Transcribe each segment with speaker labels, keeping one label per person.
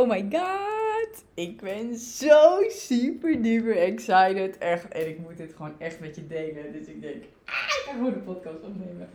Speaker 1: Oh my god. Ik ben zo super duper excited. Echt. En ik moet dit gewoon echt met je delen. Dus ik denk, ah, ik ga gewoon de podcast opnemen.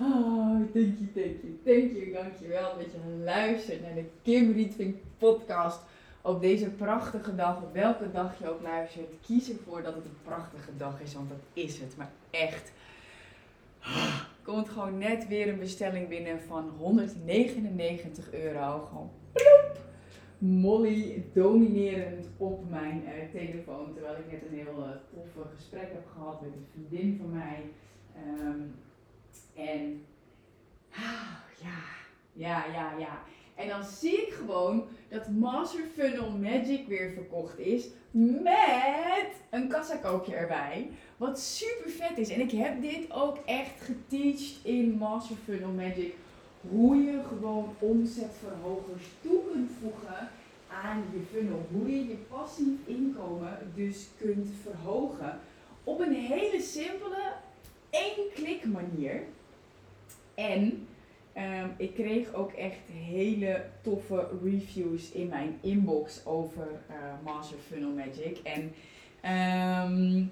Speaker 1: Oh, thank you, thank you, thank you. Dankjewel dat je luistert naar de Kim Rietvink podcast. Op deze prachtige dag, op welke dag je ook luistert, kies ervoor dat het een prachtige dag is, want dat is het. Maar echt, komt gewoon net weer een bestelling binnen van 199 euro. Gewoon! Molly dominerend op mijn uh, telefoon. Terwijl ik net een heel uh, toffe gesprek heb gehad met een vriendin van mij. Um, en ah, ja, ja, ja, ja. En dan zie ik gewoon dat Master Funnel Magic weer verkocht is met een kassakoopje erbij. Wat super vet is. En ik heb dit ook echt geteacht in Master Funnel Magic. Hoe je gewoon omzetverhogers toe kunt voegen aan je funnel. Hoe je je passief inkomen dus kunt verhogen. Op een hele simpele, één klik manier. En um, ik kreeg ook echt hele toffe reviews in mijn inbox over uh, Master Funnel Magic. En um,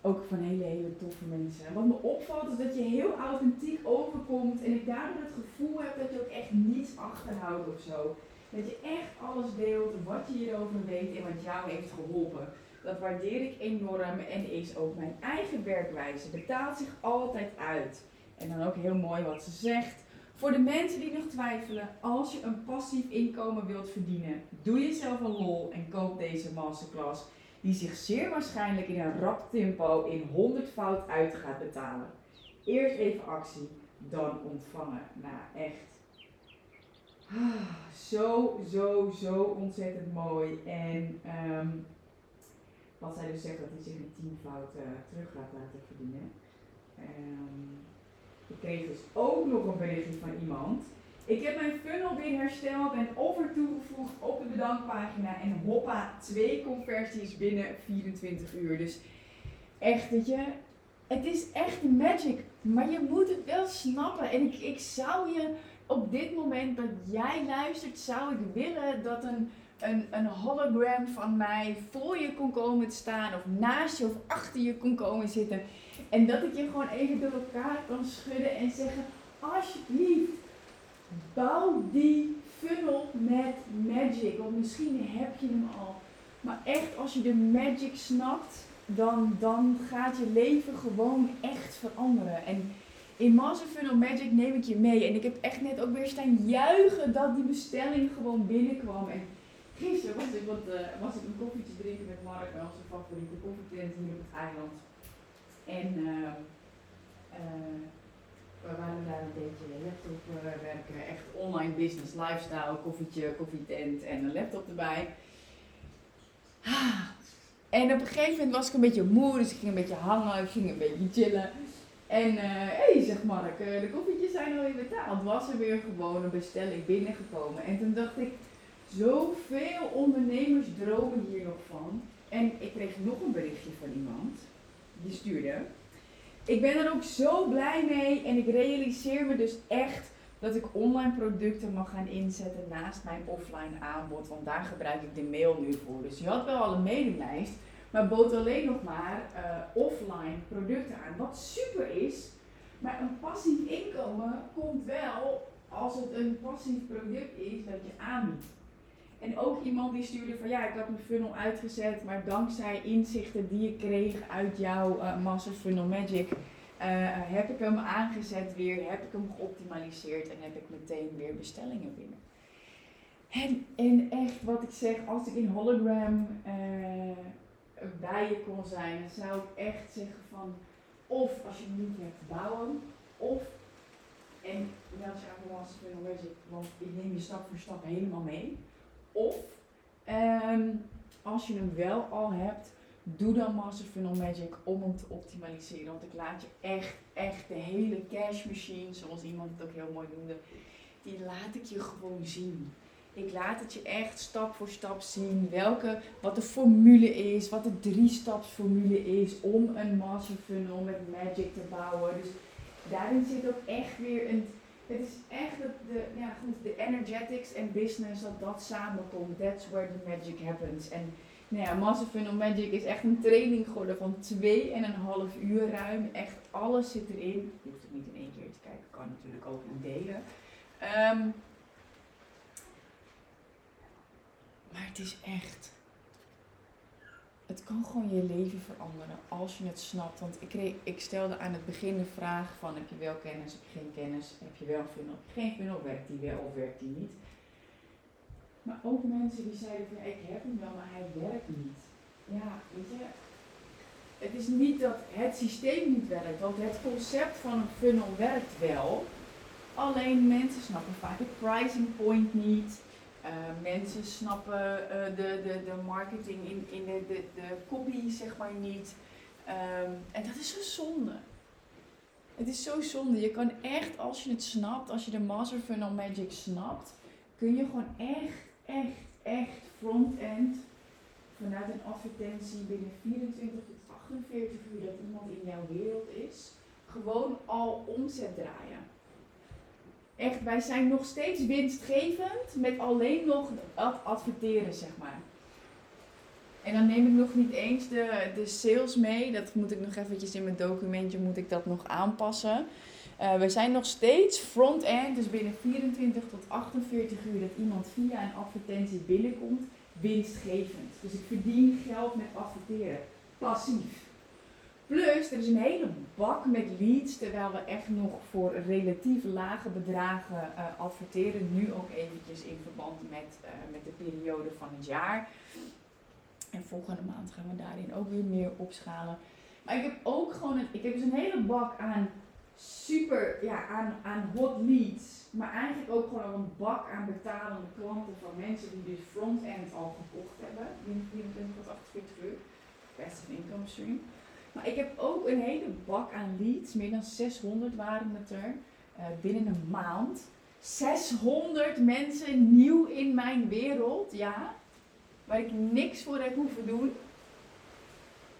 Speaker 1: ook van hele, hele toffe mensen. Wat me opvalt is dat je heel authentiek overkomt en ik daardoor het gevoel heb dat je ook echt niets achterhoudt of zo. Dat je echt alles deelt wat je hierover weet en wat jou heeft geholpen. Dat waardeer ik enorm en is ook mijn eigen werkwijze. Betaalt zich altijd uit. En dan ook heel mooi wat ze zegt. Voor de mensen die nog twijfelen, als je een passief inkomen wilt verdienen, doe jezelf een lol en koop deze masterclass die zich zeer waarschijnlijk in een rap tempo in 100 fout uit gaat betalen. Eerst even actie, dan ontvangen. Nou, echt. Ah, zo, zo, zo ontzettend mooi. En um, wat zij dus zegt dat hij zich in 10 fouten terug gaat laten verdienen. Um, ik kreeg dus ook nog een berichtje van iemand. Ik heb mijn funnel weer hersteld en offer toegevoegd op de bedankpagina. En hoppa, twee conversies binnen 24 uur. Dus echt, weet je, het is echt magic. Maar je moet het wel snappen. En ik, ik zou je op dit moment dat jij luistert, zou ik willen dat een, een, een hologram van mij voor je kon komen staan. Of naast je of achter je kon komen zitten. En dat ik je gewoon even door elkaar kan schudden en zeggen, alsjeblieft bouw die funnel met magic. Want misschien heb je hem al. Maar echt, als je de magic snapt, dan, dan gaat je leven gewoon echt veranderen. En in Master Funnel Magic neem ik je mee. En ik heb echt net ook weer staan juichen dat die bestelling gewoon binnenkwam. En gisteren was ik, want, uh, was ik een koffietje drinken met Mark, onze favoriete koffietent hier op het eiland. En uh, we waren daar een beetje laptop uh, werken, business, lifestyle, koffietje, koffietent en een laptop erbij. En op een gegeven moment was ik een beetje moe, dus ik ging een beetje hangen, ik ging een beetje chillen. En hé, hey, zeg Mark, de koffietjes zijn alweer betaald. Was er weer gewoon een bestelling binnengekomen. En toen dacht ik, zoveel ondernemers dromen hier nog van. En ik kreeg nog een berichtje van iemand, die stuurde ik ben er ook zo blij mee en ik realiseer me dus echt dat ik online producten mag gaan inzetten naast mijn offline aanbod. Want daar gebruik ik de mail nu voor. Dus je had wel al een mailinglijst, maar bood alleen nog maar uh, offline producten aan. Wat super is, maar een passief inkomen komt wel als het een passief product is dat je aanbiedt. En ook iemand die stuurde van ja, ik had mijn funnel uitgezet, maar dankzij inzichten die ik kreeg uit jouw uh, Master Funnel Magic, heb ik hem aangezet weer, heb ik hem geoptimaliseerd en heb ik meteen weer bestellingen binnen. En, en echt wat ik zeg, als ik in hologram uh, bij je kon zijn, zou ik echt zeggen van of als je niet hebt bouwen, of en dat is eigenlijk Funnel Magic, want ik neem je stap voor stap helemaal mee. Of um, als je hem wel al hebt, doe dan Master Funnel Magic om hem te optimaliseren. Want ik laat je echt, echt de hele cash machine, zoals iemand het ook heel mooi noemde, die laat ik je gewoon zien. Ik laat het je echt stap voor stap zien welke, wat de formule is, wat de drie staps formule is om een master funnel met magic te bouwen. Dus daarin zit ook echt weer een Het is echt dat de, ja goed, de energetics en business, dat dat samenkomt. That's where the magic happens. En nou ja, Massive Funnel Magic is echt een training geworden van 2,5 uur ruim. Echt alles zit erin. Je hoeft het niet in één keer te kijken, kan natuurlijk ook in delen. Ehm, maar het is echt het kan gewoon je leven veranderen als je het snapt. Want ik, ik stelde aan het begin de vraag van heb je wel kennis, heb je geen kennis, heb je wel funnel, heb je geen funnel, werkt die wel of werkt die niet. Maar ook mensen die zeiden van ik heb hem wel, maar hij werkt niet. Ja, weet je, het is niet dat het systeem niet werkt, want het concept van een funnel werkt wel. Alleen mensen snappen vaak het pricing point niet. Uh, mensen snappen uh, de, de, de marketing in, in de, de, de copy zeg maar niet. Um, en dat is zo zonde. Het is zo zonde. Je kan echt, als je het snapt, als je de Master Funnel Magic snapt, kun je gewoon echt, echt, echt front-end vanuit een advertentie binnen 24 tot 48 uur dat iemand in jouw wereld is, gewoon al omzet draaien echt, wij zijn nog steeds winstgevend met alleen nog adverteren, zeg maar. En dan neem ik nog niet eens de, de sales mee. Dat moet ik nog eventjes in mijn documentje moet ik dat nog aanpassen. Uh, we zijn nog steeds front-end, dus binnen 24 tot 48 uur dat iemand via een advertentie binnenkomt, winstgevend. Dus ik verdien geld met adverteren. Passief. Plus, er is een hele bak met leads, terwijl we echt nog voor relatief lage bedragen uh, adverteren. Nu ook eventjes in verband met, uh, met de periode van het jaar. En volgende maand gaan we daarin ook weer meer opschalen. Maar ik heb ook gewoon ik heb dus een hele bak aan super, ja, aan, aan hot leads. Maar eigenlijk ook gewoon een bak aan betalende klanten van mensen die dus front-end al gekocht hebben. Binnen 24 tot 48 uur. Best een inkomensstream. Maar ik heb ook een hele bak aan leads, meer dan 600 waren het er, uh, binnen een maand. 600 mensen nieuw in mijn wereld, ja. Waar ik niks voor heb hoeven doen.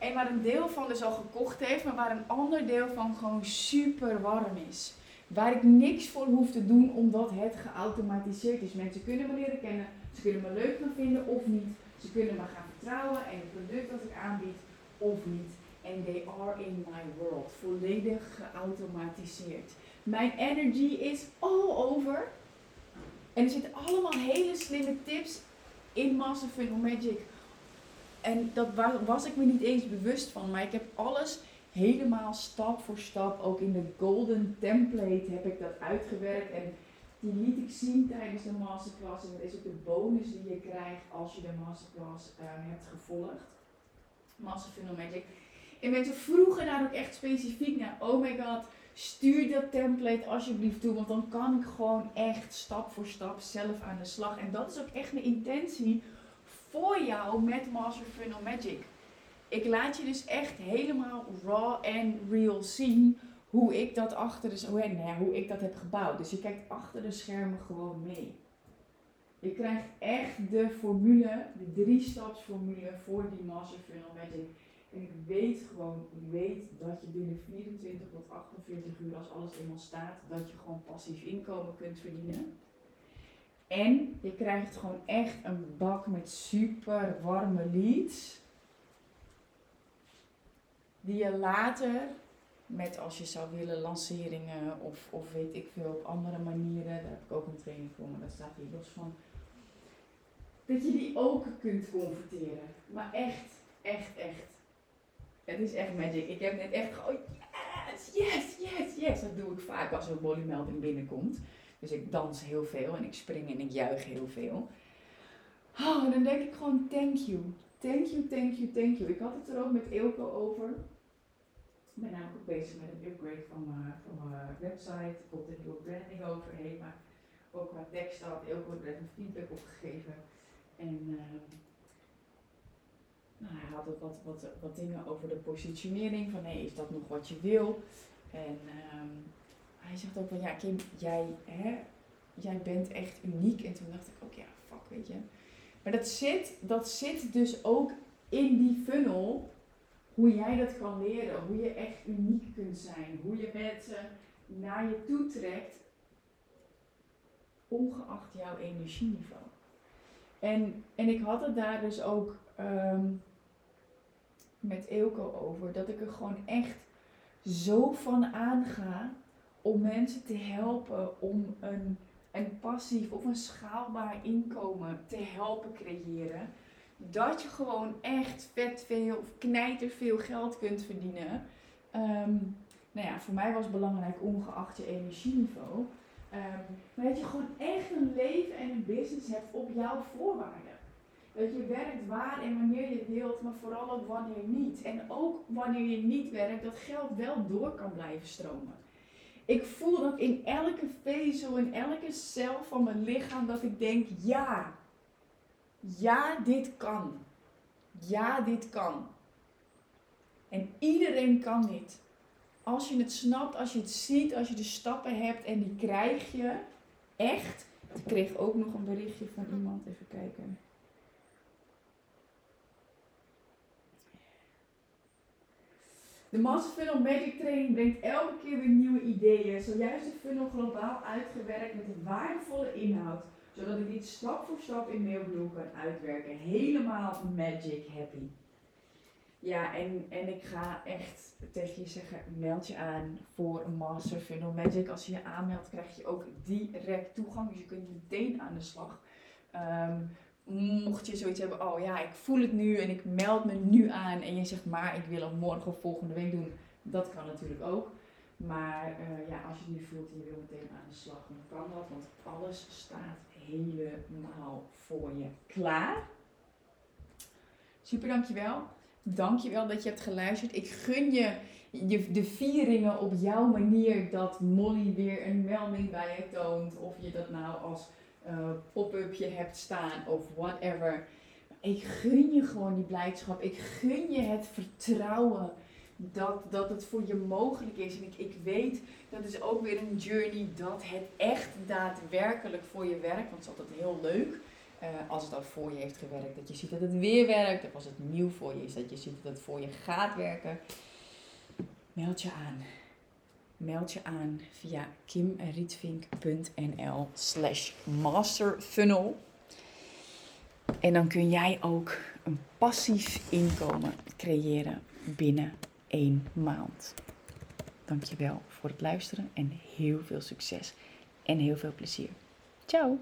Speaker 1: En waar een deel van dus al gekocht heeft, maar waar een ander deel van gewoon super warm is. Waar ik niks voor hoef te doen omdat het geautomatiseerd is. Mensen kunnen me leren kennen, ze kunnen me leuk gaan vinden of niet. Ze kunnen me gaan vertrouwen en het product dat ik aanbied of niet. En they are in my world. Volledig geautomatiseerd. Mijn energy is all over. En er zitten allemaal hele slimme tips in Master Funnel Magic. En dat was ik me niet eens bewust van. Maar ik heb alles helemaal stap voor stap, ook in de golden template heb ik dat uitgewerkt. En die liet ik zien tijdens de masterclass. En dat is ook de bonus die je krijgt als je de masterclass uh, hebt gevolgd. Master. En mensen vroegen daar ook echt specifiek naar. Oh my god, stuur dat template alsjeblieft toe. Want dan kan ik gewoon echt stap voor stap zelf aan de slag. En dat is ook echt mijn intentie voor jou met Master Funnel Magic. Ik laat je dus echt helemaal raw en real zien hoe ik dat achter de hoe, hoe ik dat heb gebouwd. Dus je kijkt achter de schermen gewoon mee. Je krijgt echt de formule, de drie staps formule voor die Master Funnel Magic. En ik weet gewoon, ik weet dat je binnen 24 tot 48 uur, als alles eenmaal staat, dat je gewoon passief inkomen kunt verdienen. En je krijgt gewoon echt een bak met super warme leads. Die je later, met als je zou willen lanceringen of, of weet ik veel op andere manieren, daar heb ik ook een training voor, maar dat staat hier los van. Dat je die ook kunt converteren. Maar echt, echt, echt. Het is echt magic. Ik heb net echt oh yes, yes, yes, yes. Dat doe ik vaak als er een bodymelding binnenkomt. Dus ik dans heel veel en ik spring en ik juich heel veel. Oh, dan denk ik gewoon thank you. Thank you, thank you, thank you. Ik had het er ook met Eelco over. Ik ben namelijk ook bezig met een upgrade van mijn, van mijn website. Er een nieuwe branding overheen. Maar ook qua tekst had Eelco er even feedback op gegeven. En... Uh, nou, hij had ook wat, wat, wat dingen over de positionering. Van nee, is dat nog wat je wil? En um, hij zegt ook van ja, Kim, jij, hè, jij bent echt uniek. En toen dacht ik ook, ja, fuck, weet je. Maar dat zit, dat zit dus ook in die funnel. Hoe jij dat kan leren. Hoe je echt uniek kunt zijn. Hoe je mensen naar je toe trekt. ongeacht jouw energieniveau. En, en ik had het daar dus ook ehm, met Eelco over, dat ik er gewoon echt zo van aanga om mensen te helpen om een, een passief of een schaalbaar inkomen te helpen creëren. Dat je gewoon echt vet veel of knijter veel geld kunt verdienen. Um, nou ja, voor mij was belangrijk ongeacht je energieniveau. Um, maar dat je gewoon echt een leven en een business hebt op jouw voorwaarden. Dat je werkt waar en wanneer je wilt, maar vooral ook wanneer niet. En ook wanneer je niet werkt, dat geld wel door kan blijven stromen. Ik voel dat in elke vezel, in elke cel van mijn lichaam, dat ik denk, ja, ja, dit kan. Ja, dit kan. En iedereen kan dit. Als je het snapt, als je het ziet, als je de stappen hebt en die krijg je echt. Ik kreeg ook nog een berichtje van iemand, even kijken. De Master Funnel Magic Training brengt elke keer weer nieuwe ideeën. Zojuist de funnel globaal uitgewerkt met een waardevolle inhoud. Zodat ik dit stap voor stap in Mailblue kan uitwerken. Helemaal magic happy. Ja, en, en ik ga echt tegen je zeggen, meld je aan voor Master Funnel Magic. Als je je aanmeldt, krijg je ook direct toegang. Dus je kunt meteen aan de slag. Um, mocht je zoiets hebben, oh ja, ik voel het nu en ik meld me nu aan en je zegt maar ik wil het morgen of volgende week doen, dat kan natuurlijk ook. Maar uh, ja, als je het nu voelt en je wil meteen aan de slag, dan kan dat, want alles staat helemaal voor je klaar. Super, dankjewel. Dankjewel dat je hebt geluisterd. Ik gun je de vieringen op jouw manier dat Molly weer een melding bij je toont. Of je dat nou als uh, pop-upje hebt staan of whatever. Ik gun je gewoon die blijdschap. Ik gun je het vertrouwen dat, dat het voor je mogelijk is. En ik, ik weet, dat is ook weer een journey, dat het echt daadwerkelijk voor je werkt. Want het is altijd heel leuk uh, als het al voor je heeft gewerkt. Dat je ziet dat het weer werkt. Of als het nieuw voor je is, dat je ziet dat het voor je gaat Meld je aan meld je aan via kimrietvink.nl slash masterfunnel. En dan kun jij ook een passief inkomen creëren binnen één maand. Dankjewel voor het luisteren en heel veel succes en heel veel plezier. Ciao!